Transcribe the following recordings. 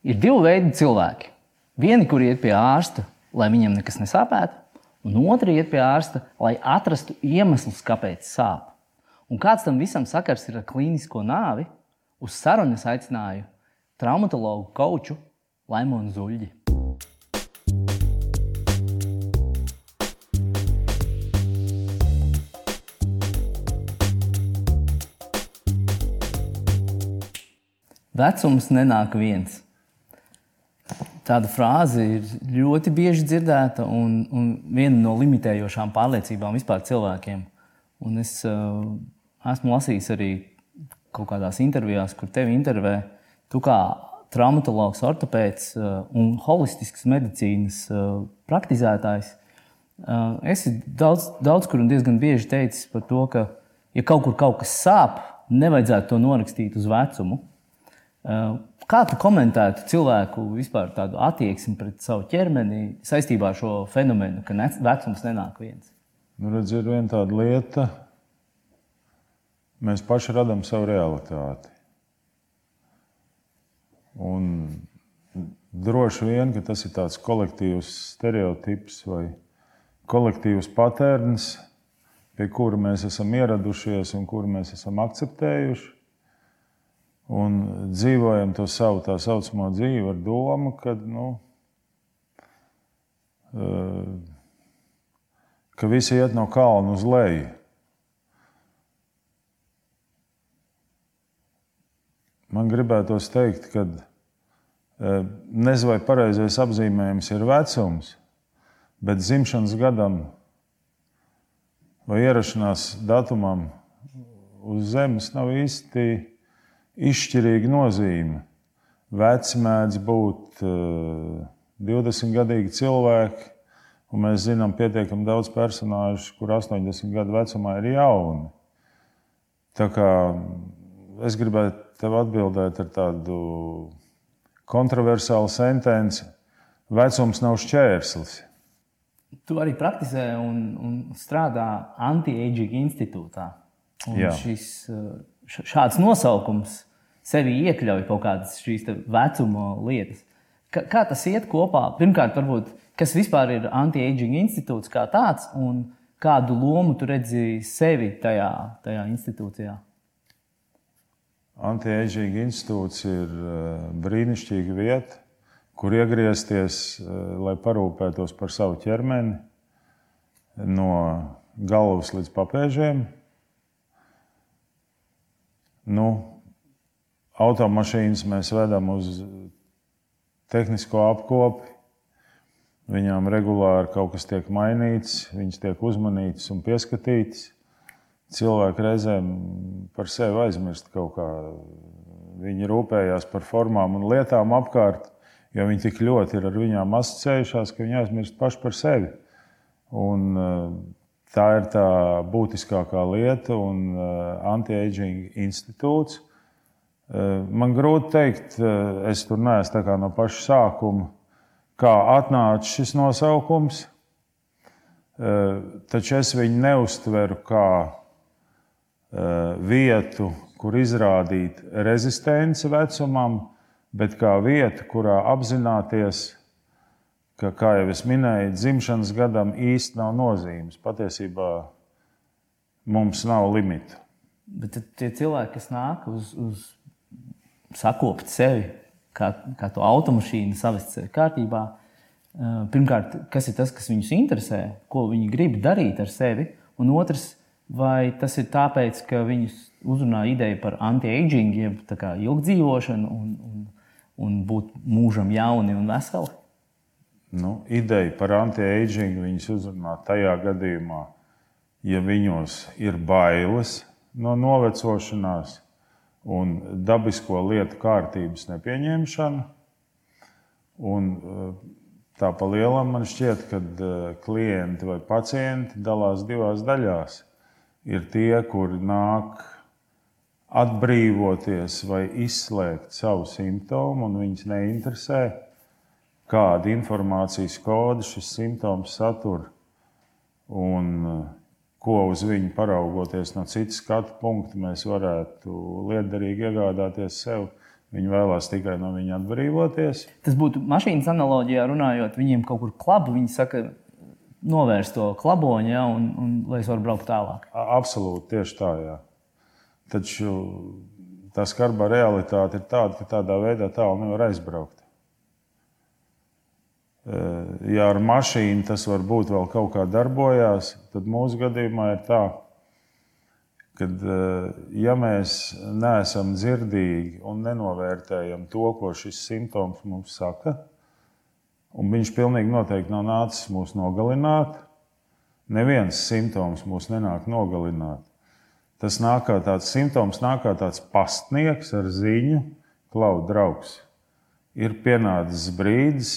Ir divi veidi cilvēki. Vieni, kuri iet pie ārsta, lai viņam nekas nesāpētu, un otri iet pie ārsta, lai atrastu iemeslus, kāpēc sāp. Un kāds tam visam sakars ir ar klīnisko nāvi, uz sarunu es aicināju traumatologu koču Laimonu Zuļģi. Vecums nenāk viens. Tāda frāze ir ļoti bieži dzirdēta un, un viena no limitējošām pārliecībām vispār cilvēkiem. Un es uh, esmu lasījis arī kaut kādās intervijās, kur tevi intervē. Tu kā traumatologs, ortopēds uh, un holistisks medicīnas uh, praktizētājs, uh, esi daudz, daudz kur un diezgan bieži teicis par to, ka, ja kaut kur kaut kas sāp, nevajadzētu to norakstīt uz vecumu. Uh, Kā tu komentētu cilvēku vispār tādu attieksmi pret savu ķermeni saistībā ar šo fenomenu, ka vecums nenāk viens? Nu, redz, ir viena tāda lieta, mēs paši radām savu realitāti. Un droši vien, ka tas ir tāds kolektīvs stereotips vai kolektīvs patērns, pie kura mēs esam ieradušies un kuru mēs esam akceptējuši un dzīvojam to savu tā saucamo dzīvi ar domu, ka, nu, eh, ka visi iet no kalna uz leju. Man gribētos teikt, ka eh, nezinu, vai pareizais apzīmējums ir vecums, bet dzimšanas gadam vai ierašanās datumam uz Zemes nav īsti izšķirīga nozīme. Veci mēdz būt uh, 20 gadīgi cilvēki, un mēs zinām pietiekami daudz personāžu, kur 80 gadu vecumā ir jauni. Tā kā es gribētu tev atbildēt ar tādu kontroversālu sentenci: vecums nav šķērslis. Tu arī praktizē un, un strādā anti-aging institūtā. Un šis, šāds nosaukums sevi iekļauj kaut kādas šīs vecuma lietas. Kā, kā tas iet kopā? Pirmkārt, varbūt, kas vispār ir anti-aging institūts kā tāds un kādu lomu tu redzi sevi tajā, tajā institūcijā? Anti-aging institūts ir eh, brīnišķīga vieta, kur iegriezties, eh, lai parūpētos par savu ķermeni no galvas līdz papēžiem. Nu, automašīnas mēs vedam uz tehnisko apkopi. Viņām regulāri kaut kas tiek mainīts, viņas tiek uzmanītas un pieskatītas. Cilvēki reizēm par sevi aizmirst kaut kā. Viņi rūpējās par formām un lietām apkārt, jo viņi tik ļoti ir ar viņām asociējušās, ka viņi aizmirst paši par sevi. Un, eh, tā ir tā būtiskākā lieta, un eh, anti-aging institūts man grūti pateikt, eh, es tur neesmu no paša sākuma, kā atnāca šis nosaukums. Eh, taču es viņu neustveru kā vietu, kur izrādīt rezistenci vecumam, bet kā vietu, kurā apzināties, ka, kā jau es minēju, dzimšanas gadam īsti nav nozīmes. Patiesībā mums nav limitu. Bet tie cilvēki, kas nāk uz, uz sakopt sevi, kā, kā to automašīnu savest kārtībā. Eh, pirmkārt, kas ir tas, kas viņus interesē, ko viņi grib darīt ar sevi, un otrs, vai tas ir tāpēc, ka viņus uzrunā ideja par anti-aging, jeb ilgdzīvošanu un, un, un būt mūžam jauni un veseli? Nu, ideja par anti-aging viņus uzrunā tajā gadījumā, ja viņos ir bailes no novecošanās, un dabisko lietu kārtības nepieņemšana. Un, eh, tā pa lielam man šķiet, ka eh, klienti vai pacienti dalās divās daļās. Ir tie, kuri nāk atbrīvoties vai izslēgt savu simptomu, un viņus neinteresē, kāda informācijas koda šis simptoms satur. Un, uh, ko uz viņu paraugoties no citas skatu punkta, mēs varētu liederīgi iegādāties sev Viņi vēlās tikai no viņa atbrīvoties. Tas būtu mašīnas analoģijā runājot, viņiem kaut kur klabu. Viņi saka, novērst to klaboņu, ja, un, un lai es varu braukt tālāk. Absolūti, tieši tā. Jā. Taču tā skarbā realitāte ir tāda, ka tādā veidā tālu nevar aizbraukt. Ja ar mašīnu tas varbūt vēl kaut kā darbojās, tad mūsu gadījumā ir tā, ka eh, ja mēs neesam dzirdīgi un nenovērtējam to, ko šis simptoms mums saka, un viņš pilnīgi noteikti nav nācis mūs nogalināt, neviens simptoms mūs nenāk nogalināt. Tas nāk kā tāds simptoms, nāk kā tāds pastnieks ar ziņu, klauds draugs. Ir pienācis brīdis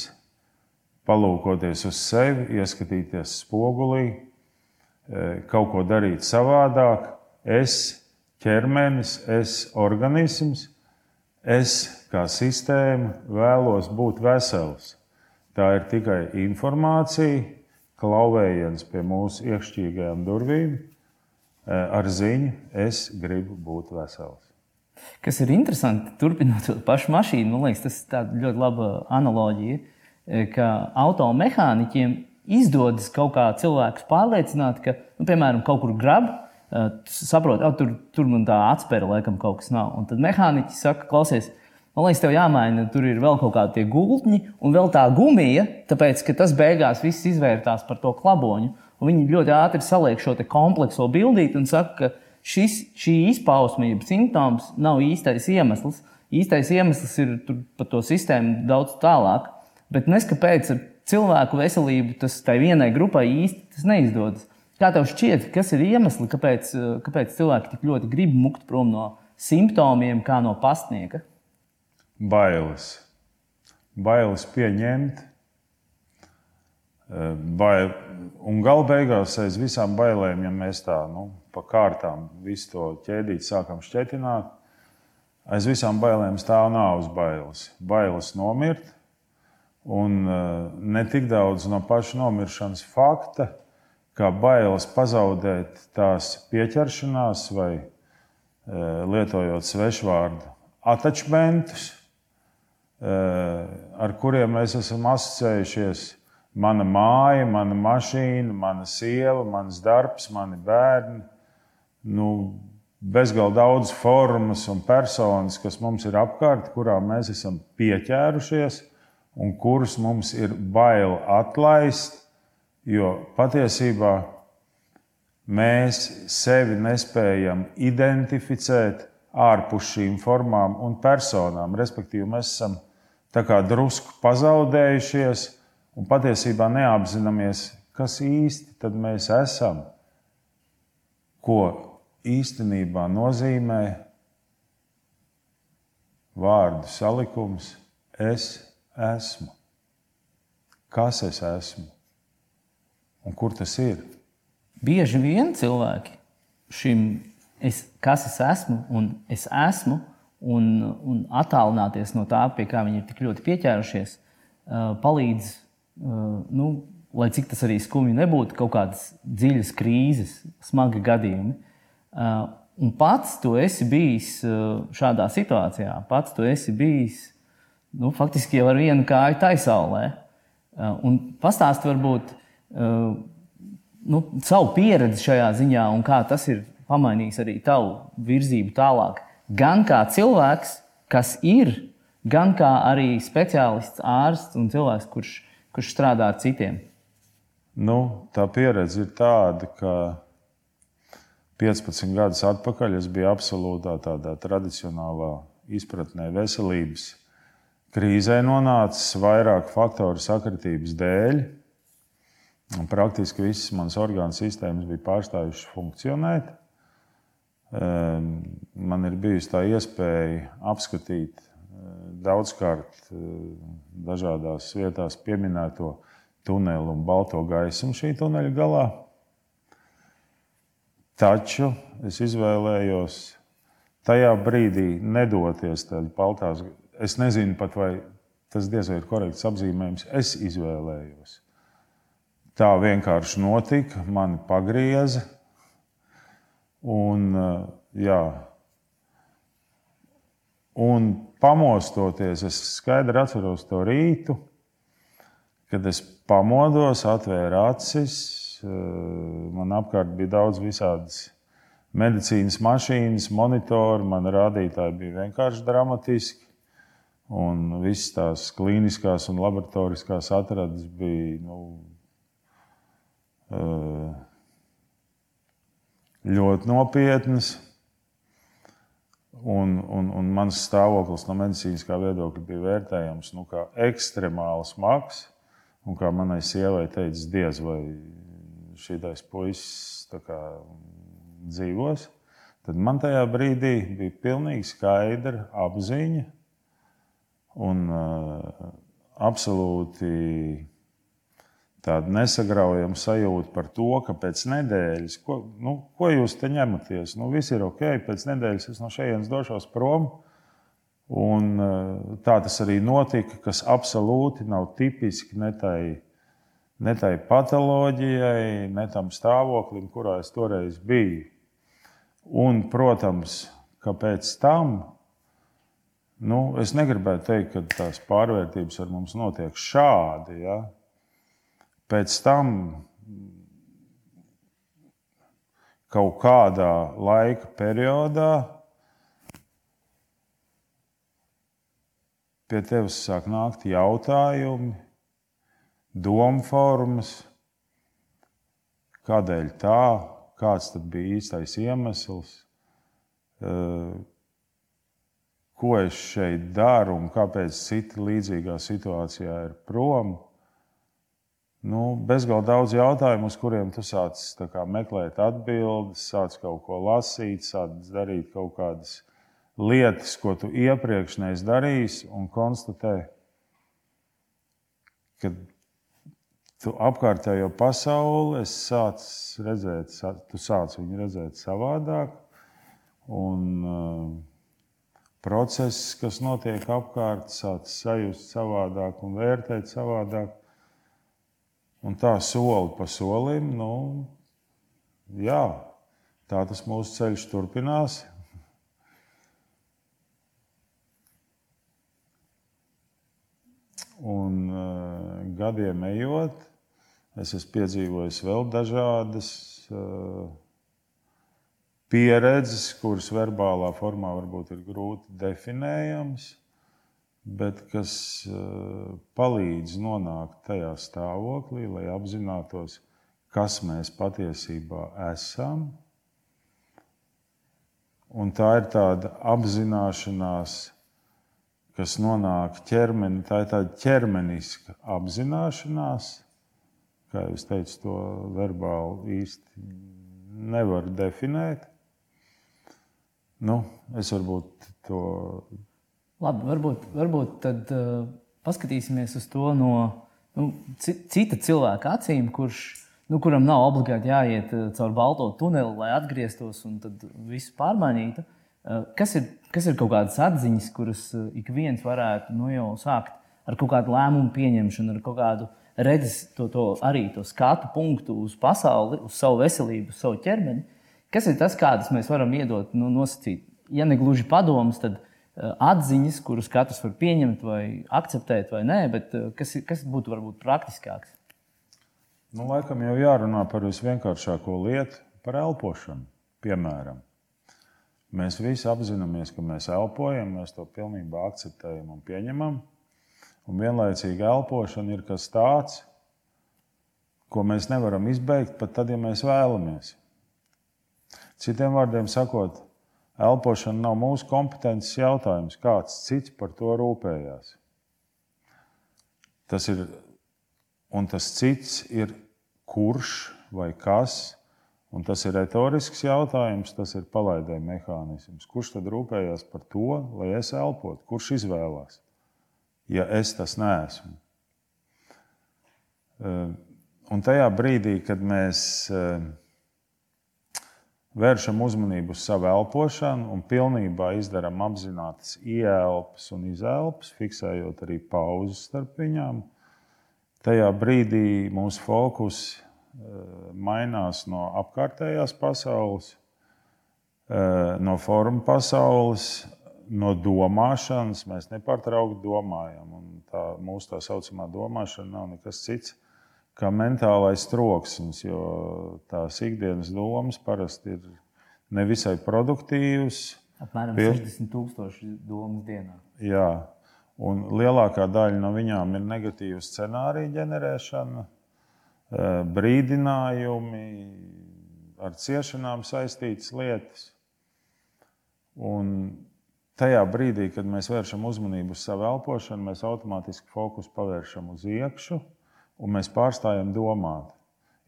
palūkoties uz sevi, ieskatīties spogulī, eh, kaut ko darīt savādāk, es ķermenis, es organisms, es kā sistēma vēlos būt vesels. Tā ir tikai informācija, klauvējiens pie mūsu iekšķīgajām durvīm, eh, ar ziņu, es gribu būt vesels. Kas ir interesanti, turpinot to pašu mašīnu, man liekas, tas ir ļoti laba analoģija, eh, ka automehāniķiem izdodas kaut kā cilvēkus pārliecināt, ka, nu, piemēram, kaut kur grab, saproti, oh, tur, tur man tā atspēra, laikam, kaut kas nav. Un tad mehāniķis saka, klausies, man liekas, tev jāmaina, tur ir vēl kaut kādi gultņi un vēl tā gumija, tāpēc ka tas beigās viss izvērtās par to klaboņu. Un viņi ļoti ātri saliek šo komplekso bildīti un saka, ka šis, šī izpausme, jeb simptoms, nav īstais iemesls. Īstais iemesls ir par to sistēmu daudz tālāk. Bet neskapēc ar cilvēku veselību tas tai vienai grupai īsti neizdodas. Kā tev šķiet, kas ir iemesli, kāpēc, kāpēc cilvēki tik ļoti grib mukt prom no simptomiem, kā no pastnieka? Bailes. Bailes pieņemt. Eh, bail. Un gala beigās aiz visām bailēm, ja mēs tā nu, pa kārtām visu to ķēdīt, sākam šķietināt, aiz visām bailēm stāv nāves bailes. Bailes nomirt, un eh, ne tik daudz no paša nomiršanas fakta, kā bailes pazaudēt tās pieķeršanās vai e, lietojot svešvārdu attachmentus, e, ar kuriem mēs esam asociējušies. Mana māja, mana mašīna, mana sieva, mans darbs, mani bērni. Nu, bezgalīgi daudz formas un personas, kas mums ir apkārt, kurām mēs esam pieķērušies un kurus mums ir bail atlaist Jo patiesībā mēs sevi nespējam identificēt ārpus šīm formām un personām. Respektīvi, mēs esam drusku pazaudējušies un patiesībā neapzināmies, kas īsti mēs esam, ko īstenībā nozīmē vārdu salikums es esmu. Kas es esmu? Un kur tas ir? Bieži vien cilvēki šim, es, kas es esmu, un es esmu, un, un attālināties no tā, pie kā viņi ir tik ļoti pieķērušies, palīdz, nu, lai cik tas arī skumji nebūtu, kaut kādas dziļas krīzes, smagi gadījumi. Un pats tu esi bijis šādā situācijā, pats tu esi bijis nu, faktiski jau ar vienu kāju taisaulē. Un pastāst varbūt, Uh, nu, savu pieredzi šajā ziņā un kā tas ir pamainījis arī tavu virzību tālāk. Gan kā cilvēks, kas ir, gan kā arī speciālists, ārsts un cilvēks, kurš, kurš strādā ar citiem. Nu, tā pieredze ir tāda, ka 15 gadus atpakaļ es biju absolūtā tādā tradicionālā izpratnē veselības krīzē nonācis vairāk faktoru sakritības dēļ. Praktiski visas manas orgānu sistēmas bija pārstājušas funkcionēt. Ehm, man ir bijusi tā iespēja apskatīt eh, daudzkārt eh, dažādās vietās pieminēto tuneli un balto gaismu šī tuneļa galā. Taču es izvēlējos tajā brīdī nedoties tādā baltās. Es nezinu pat, vai tas diez vai ir korekts apzīmējums. Es izvēlējos Tā vienkārši notika, mani pagrieza. Un, jā, Un pamostoties, es skaidri atceros to rītu, kad es pamodos, atvēru acis. Man apkārt bija daudz visādas medicīnas mašīnas, monitori, man rādītāji bija vienkārši dramatiski. Un visas tās klīniskās un laboratoriskās atrades bija nu, ļoti nopietnas. Un, un, un mans stāvoklis no medicīniskā viedokļa bija vērtējams nu, kā ekstremāli smags. Un kā manai sievai teica, diez vai šīs puisis dzīvos, tad man tajā brīdī bija pilnīgi skaidra apziņa un uh, absolūti tāda nesagraujama sajūta par to, ka pēc nedēļas, ko, nu, ko jūs te ņematies, nu, viss ir ok, pēc nedēļas es no šejienes došos prom. Un, uh, tā tas arī notika, kas absolūti nav tipiski ne tai, ne tai patoloģijai, ne tam stāvoklim, kurā es toreiz biju. Un, protams, ka pēc tam, nu, es negribētu teikt, ka tās pārvērtības ar mums notiek šādi. Ja? Pēc tam kaut kādā laika periodā pie tevis sāk nākt jautājumi, domu formas, kādēļ tā, kāds bija īstais iemesls, eh, ko es šeit daru un kāpēc citi līdzīgā situācijā ir prom. Nu, Bezgalīgi daudz jautājumu, uz kuriem tu sāc meklēt atbildes, sāc kaut ko lasīt, sāc darīt kaut kādas lietas, ko tu iepriekš neesi darījis, un konstatē, ka tu apkārtējo pasauli sāc redzēt, tu sāc viņu redzēt savādāk. Un, uh, process, kas notiek apkārt, sāc sajust savādāk un vērtēt savādāk. Un tā soli pa solim, nu, jā, tā tas mūsu ceļš turpinās. Un uh, gadiem ejot, Es esmu piedzīvojis vēl dažādas uh, pieredzes, kuras verbālā formā varbūt ir grūti definējamas, bet kas uh, palīdz nonākt tajā stāvoklī, lai apzinātos, kas mēs patiesībā esam. Un tā ir tāda apzināšanās, kas nonāk ķermenī, tā ir tāda ķermeniska apzināšanās kā jau es teicu, to verbāli īsti nevar definēt. Nu, es varbūt to. Labi, varbūt, varbūt tad uh, paskatīsimies uz to no nu, cita cilvēka acīm, kurš, nu, kuram nav obligāti jāiet uh, caur balto tuneli, lai atgrieztos un visu pārmainītu. Uh, kas, ir, kas ir kaut kādas atziņas, kuras uh, ik viens varētu nu, jau sākt ar kaut kādu lēmumu pieņemšanu, ar kaut kādu redzes to, to arī to skatu punktu uz pasauli, uz savu veselību, uz savu ķermeni. Kas ir tas, kādas mēs varam iedot, nu, nosacīt? Ja ne gluži padomus, tad uh, atziņas, kuras katrs var pieņemt vai akceptēt, vai nē, bet uh, kas, kas būtu varbūt praktiskāks? Nu, laikam jau jārunā par visvienkāršāko lietu, par elpošanu. Piemēram, mēs visi apzināmies, ka mēs elpojam, mēs to pilnībā akceptējam un pieņemam. Un vienlaicīgi elpošana ir kas tāds, ko mēs nevaram izbeigt pat tad, ja mēs vēlamies. Citiem vārdiem sakot, elpošana nav mūsu kompetences jautājums. Kāds cits par to rūpējās? Tas ir, un tas cits ir kurš vai kas. Un tas ir retorisks jautājums, tas ir palaidēja mehānisms. Kurš tad rūpējās par to, lai es elpotu? Kurš izvēlās? ja es tas neesmu. Eh, un tajā brīdī, kad mēs eh, vēršam uzmanību uz savu elpošanu un pilnībā izdarām apzinātas ieelpas un izelpas, fiksējot arī pauzes starp viņām, tajā brīdī mūsu fokus eh, mainās no apkārtējās pasaules, no formu pasaules no domāšanas mēs nepārtraukti domājam. Un tā mūsu tā saucamā domāšana nav nekas cits kā mentālais troksnis, jo tās ikdienas domas parasti ir nevisai produktīvas. Apmēram Pie... 60,000 domas dienā. Jā, un lielākā daļa no viņām ir negatīva scenārija ģenerēšana, eh, brīdinājumi, ar ciešanām saistītas lietas. Un tajā brīdī, kad mēs vēršam uzmanību uz savu elpošanu, mēs automātiski fokusu pavēršam uz iekšā un mēs pārstājam domāt.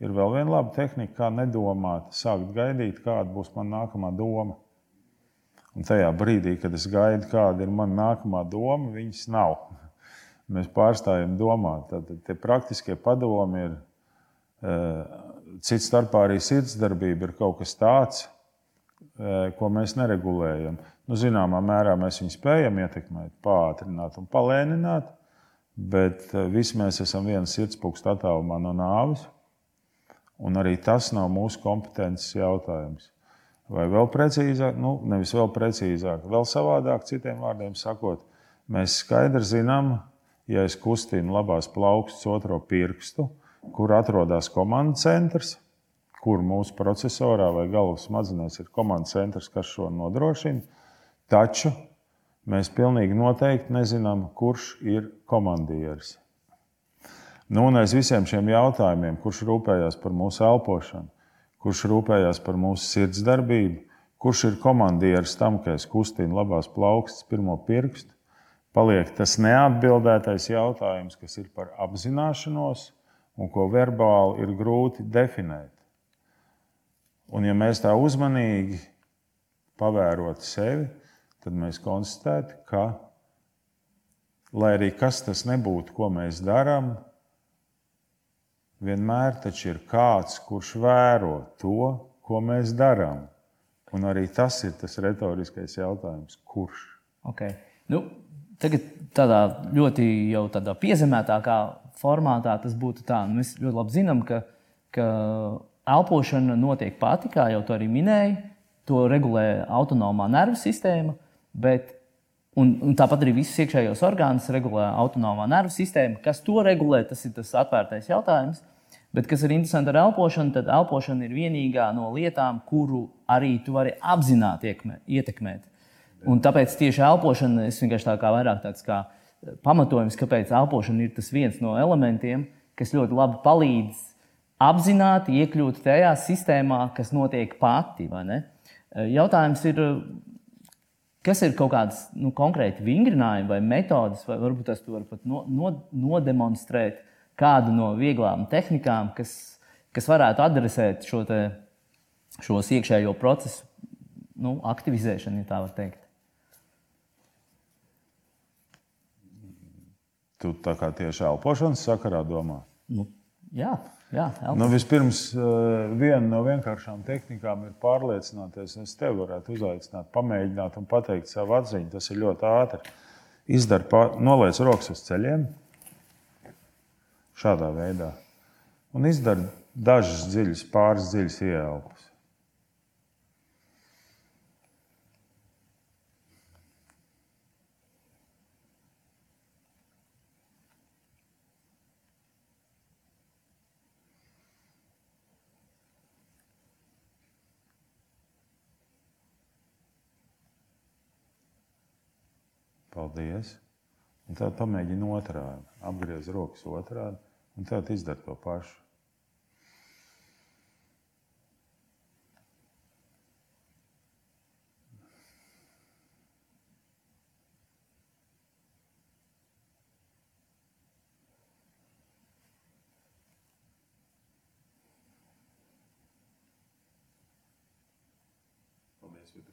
Ir vēl viena laba tehnika, kā nedomāt, sākt gaidīt, kāda būs mana nākamā doma. Un tajā brīdī, kad es gaidu, kāda ir mana nākamā doma, viņas nav. Mēs pārstājam domāt. Tad tie praktiskie padomi ir eh, cits starpā arī sirdsdarbība ir kaut kas tāds, eh, ko mēs neregulējam. Nu, zināmā mērā mēs viņu spējam ietekmēt, pātrināt un palēnināt, bet eh, visi mēs esam viena sirdspūksta attālumā no nāves. Un arī tas nav mūsu kompetences jautājums. Vai vēl precīzāk, nu, nevis vēl precīzāk, vēl savādāk, citiem vārdiem sakot, mēs skaidri zinām, ja es kustinu labās plaukstas otro pirkstu, kur atrodas komandas centrs, kur mūsu procesorā vai galvas smadzenēs ir komandas centrs, kas šo nodrošina. Taču mēs pilnīgi noteikti nezinām, kurš ir komandieris. Nu, un aiz visiem šiem jautājumiem, kurš rūpējās par mūsu elpošanu, kurš rūpējās par mūsu sirdsdarbību, kurš ir komandieris tam, ka es kustinu labās plaukstas pirmo pirkstu, paliek tas neatbildētais jautājums, kas ir par apzināšanos, un ko verbāli ir grūti definēt. Un, ja mēs tā uzmanīgi pavērotu sevi, tad mēs konstatētu, ka, lai arī kas tas nebūtu, ko mēs darām, vienmēr ir kāds, kurš vēro to, ko mēs darām. Un arī tas ir tas retoriskais jautājums, kurš. Okay. Nu, tagad tādā ļoti tādā piezemētākā formātā tas būtu tā. Nu, mēs ļoti labi zinām, ka, ka elpošana notiek pati, kā jau tu arī minēji. To regulē autonomā nervu sistēma, bet un, un tāpat arī visus iekšējos orgānus regulē autonomā nervu sistēma. Kas to regulē, tas ir tas atvērtais jautājums. Bet kas ir interesanti ar elpošanu, tad elpošana ir vienīgā no lietām, kuru arī tu vari apzināti ietekmēt. Un tāpēc tieši elpošana, es vienkārši tā kā vairāk tāds kā pamatojums, kāpēc elpošana ir tas viens no elementiem, kas ļoti labi palīdz apzināti iekļūt tajā sistēmā, kas notiek pati. Jautājums ir, kas ir kaut kāds nu, konkrēti vingrinājumi vai metodes, vai varbūt tas var pat no, no, nodemonstrēt kādu no vieglām tehnikām, kas, kas varētu adresēt šo te, šos iekšējo procesu nu, aktivizēšanu, ja tā var teikt. Tu tā kā tieši elpošanas sakarā domā? Nu, jā, jā nu, vispirms, eh, viena no vienkāršām tehnikām ir pārliecināties, es tevi varētu uzaicināt, pamēģināt un pateikt savu atziņu. Tas ir ļoti ātri. Izdara, pār, noliec rokas uz ceļiem, šādā veidā, un izdara dažas dziļas, pāris dziļas ieelpas. Paldies! Un tad pamēģini otrādi. Apgriez rokas otrādi un tad izdara to pašu.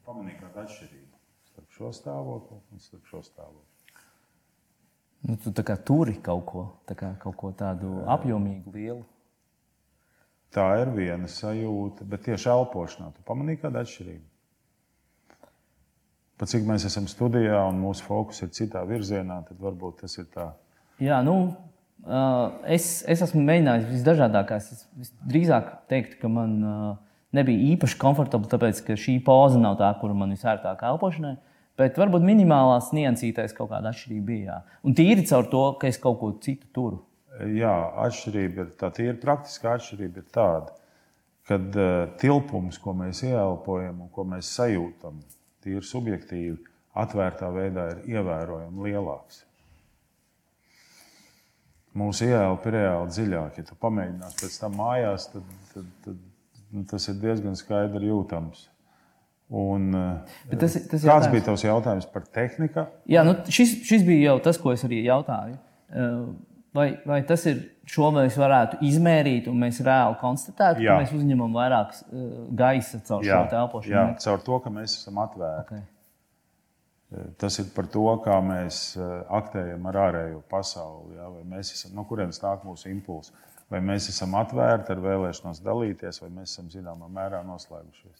Pamanīji kādu atšķirību šo stāvokli un starp šo stāvokli. Nu, tu tā kā turi kaut ko, tā kā kaut ko tādu apjomīgu, lielu. Tā ir viena sajūta, bet tieši elpošanā tu pamanīji kādu atšķirību. Pat cik mēs esam studijā un mūsu fokus ir citā virzienā, tad varbūt tas ir tā. Jā, nu, es, es esmu mēģinājis visdažādākās. Es drīzāk teiktu, ka man nebija īpaši komfortabli, tāpēc ka šī poza nav tā, kur man visērtāk elpošanai. Bet varbūt minimālās niansītais kaut kāda atšķirība bija. Jā. Un tīri caur to, ka es kaut ko citu turu. Jā, atšķirība ir tā, ir praktiskā atšķirība ir tāda, ka uh, tilpums, ko mēs ieelpojam un ko mēs sajūtam, tīri subjektīvi, atvērtā veidā ir ievērojami lielāks. Mūsu ieelpa ir reāli dziļāka. Ja tu pamēģināsi pēc tam mājās, tad, tad, tad nu, tas ir diezgan skaidri jūtams. Un, Bet tas, tas kāds jautājums... bija tavs jautājums par tehniku? Jā, nu, šis, šis bija jau tas, ko es arī jautāju. Vai, vai tas ir šo mēs varētu izmērīt, un mēs reāli konstatētu, jā. ka mēs uzņemam vairāk gaisa caur jā, šo telpošanu? Jā, caur to, ka mēs esam atvērti. Okay. Tas ir par to, kā mēs aktējam ar ārējo pasauli. Jā, esam, no kurienes nāk mūsu impulsi? Vai mēs esam atvērti ar vēlēšanos dalīties, vai mēs esam zināmā mērā noslēgušies?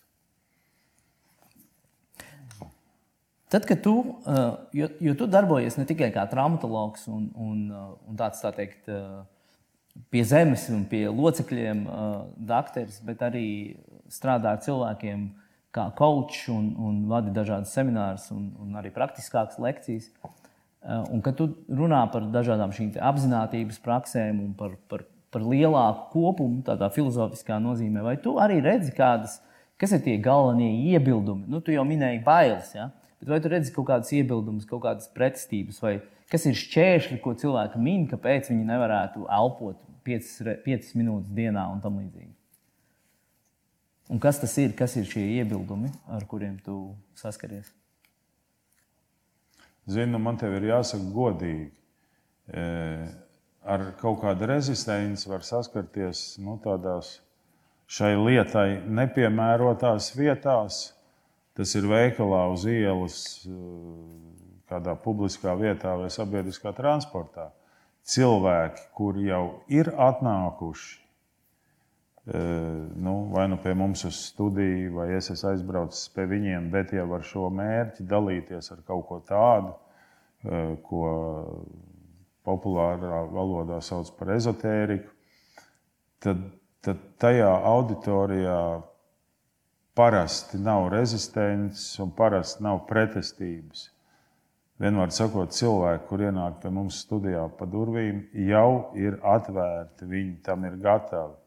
Tad, kad tu, jo, jo tu darbojies ne tikai kā traumatologs un, un, un tāds tā teikt, pie zemes un pie locekļiem, dakteris, bet arī strādā ar cilvēkiem, kā coach un, un vadi dažādas seminārus un, un arī praktiskākas lekcijas. Un kad tu runā par dažādām šīm apziņotības praksēm un par, par, par lielāku kopumu, tādā filozofiskā nozīmē, vai tu arī redzi kādas, kas ir tie galvenie iebildumi? Nu, tu jau minēji bailes, ja? Bet vai tu redzi kaut kādas iebildumus, kaut kādas pretestības, vai kas ir šķēršļi, ko cilvēki min, kāpēc viņi nevarētu elpot 5 minūtes dienā un tam līdzīgi? Un kas tas ir? Kas ir šie iebildumi, ar kuriem tu saskaries? Zinu, man te ir jāsaka godīgi. E, ar kaut kādu rezistenci var saskarties nu, tādās šai lietai nepiemērotās vietās. Tas ir veikalā uz ielas, e, kādā publiskā vietā vai sabiedriskā transportā. Cilvēki, kuri jau ir atnākuši nu, vai nu pie mums uz studiju, vai es esmu aizbraucis pie viņiem, bet jau ar šo mērķi dalīties ar kaut ko tādu, ko populārā valodā sauc par ezotēriku, tad, tad tajā auditorijā parasti nav rezistences un parasti nav pretestības. Vienmēr sakot, cilvēki, kur ienāk pie mums studijā pa durvīm, jau ir atvērti, viņi tam ir gatavi.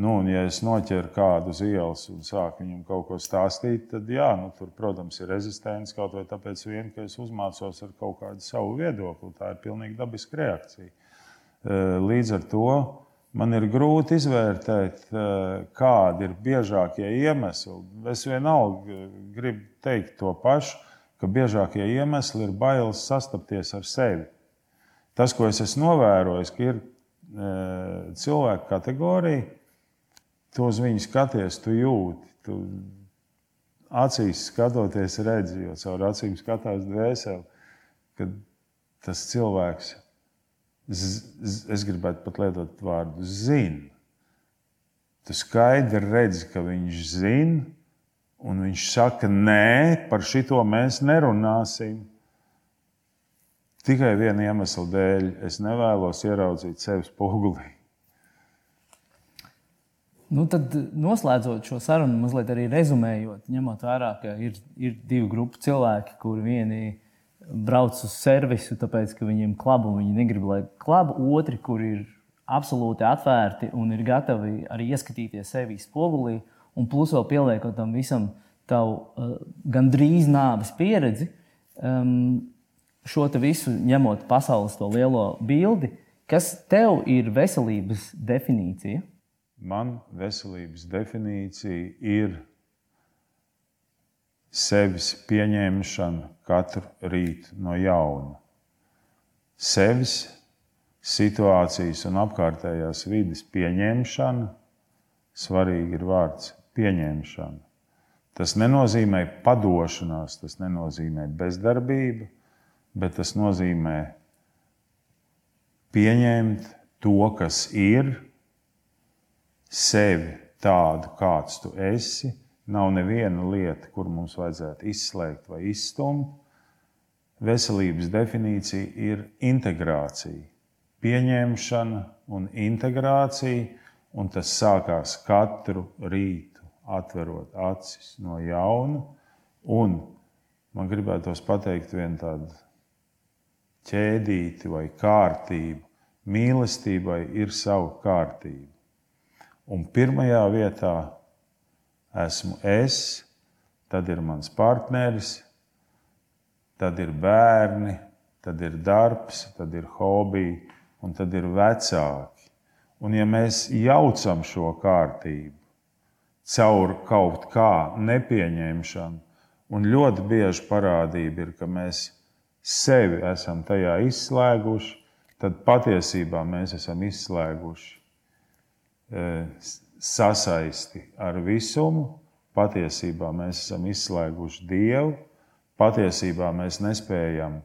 Nu, un, ja es noķeru kādu uz ielas un sāku viņam kaut ko stāstīt, tad, jā, nu, tur, protams, ir rezistents kaut vai tāpēc, vien, ka es uzmācos ar kaut kādu savu viedokli. Tā ir pilnīgi dabiska reakcija. Līdz ar to man ir grūti izvērtēt, kādi ir biežākie iemesli. Es vienalga gribu teikt to pašu, ka biežākie iemesli ir bailes sastapties ar sevi. Tas, ko es esmu novērojis, ir cilvēku kategorija, Tu uz viņu skaties, tu jūti. Tu acīs skatoties, redzi, jo caur acīm skatās dvēseli, kad tas cilvēks, es gribētu pat lietot vārdu, zina. Tu skaidri redzi, ka viņš zina, un viņš saka, nē, par šito mēs nerunāsim. Tikai viena iemesla dēļ es nevēlos ieraudzīt sevi spogulī. Nu, tad, noslēdzot šo sarunu, mazliet arī rezumējot, ņemot vērā, ka ir, ir divi grupi cilvēki, kuri vieni brauc uz servisu, tāpēc, ka viņiem klabu viņi negrib, lai klabu, otri, kuri ir absolūti atvērti un ir gatavi arī ieskatīties sevi spogulī, un plus vēl pieliekot tam visam tavu uh, gandrīz nāves pieredzi, um, šo visu ņemot pasaules to lielo bildi, kas tev ir veselības definīcija? man veselības definīcija ir sevis pieņemšana katru rītu no jauna. Sevis situācijas un apkārtējās vidas pieņemšana, svarīgi ir vārds pieņemšana. Tas nenozīmē padošanās, tas nenozīmē bezdarbību, bet tas nozīmē pieņemt to, kas ir, sevi tādu, kāds tu esi. Nav neviena lieta, kur mums vajadzētu izslēgt vai izstumt. Veselības definīcija ir integrācija, pieņemšana un integrācija, un tas sākās katru rītu, atverot acis no jauna un man gribētos pateikt vienu tādu ķēdīti vai kārtību. Mīlestībai ir sava kārtība. Un pirmajā vietā esmu es, tad ir mans partneris, tad ir bērni, tad ir darbs, tad ir hobiji un tad ir vecāki. Un ja mēs jaucam šo kārtību caur kaut kā nepieņemšanu, un ļoti bieži parādība ir, ka mēs sevi esam tajā izslēguši, tad patiesībā mēs esam izslēguši e, sasaisti ar visumu. Patiesībā mēs esam izslēguši Dievu, patiesībā mēs nespējam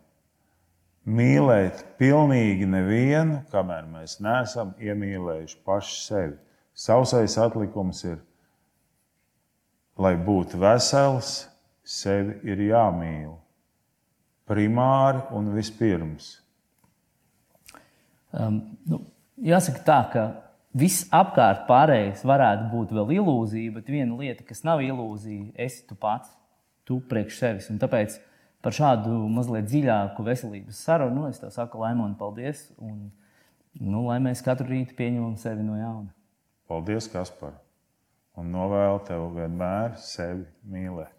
mīlēt pilnīgi nevienu, kamēr mēs neesam iemīlējuši paši sevi. Sausais atlikums ir, lai būtu vesels, sevi ir jāmīl. Primāri un vispirms. Um, nu, jāsaka tā, ka viss apkārt pārējais varētu būt vēl ilūzija, bet viena lieta, kas nav ilūzija, esi tu pats, tu priekš sevis. Un tāpēc par šādu mazliet dziļāku veselības sarunu. Nu, es tev saku, Laimon, paldies. Un, nu, lai mēs katru rītu pieņemam sevi no jauna. Paldies, Kaspar! Un novēlu tev vienmēr sevi mīlēt.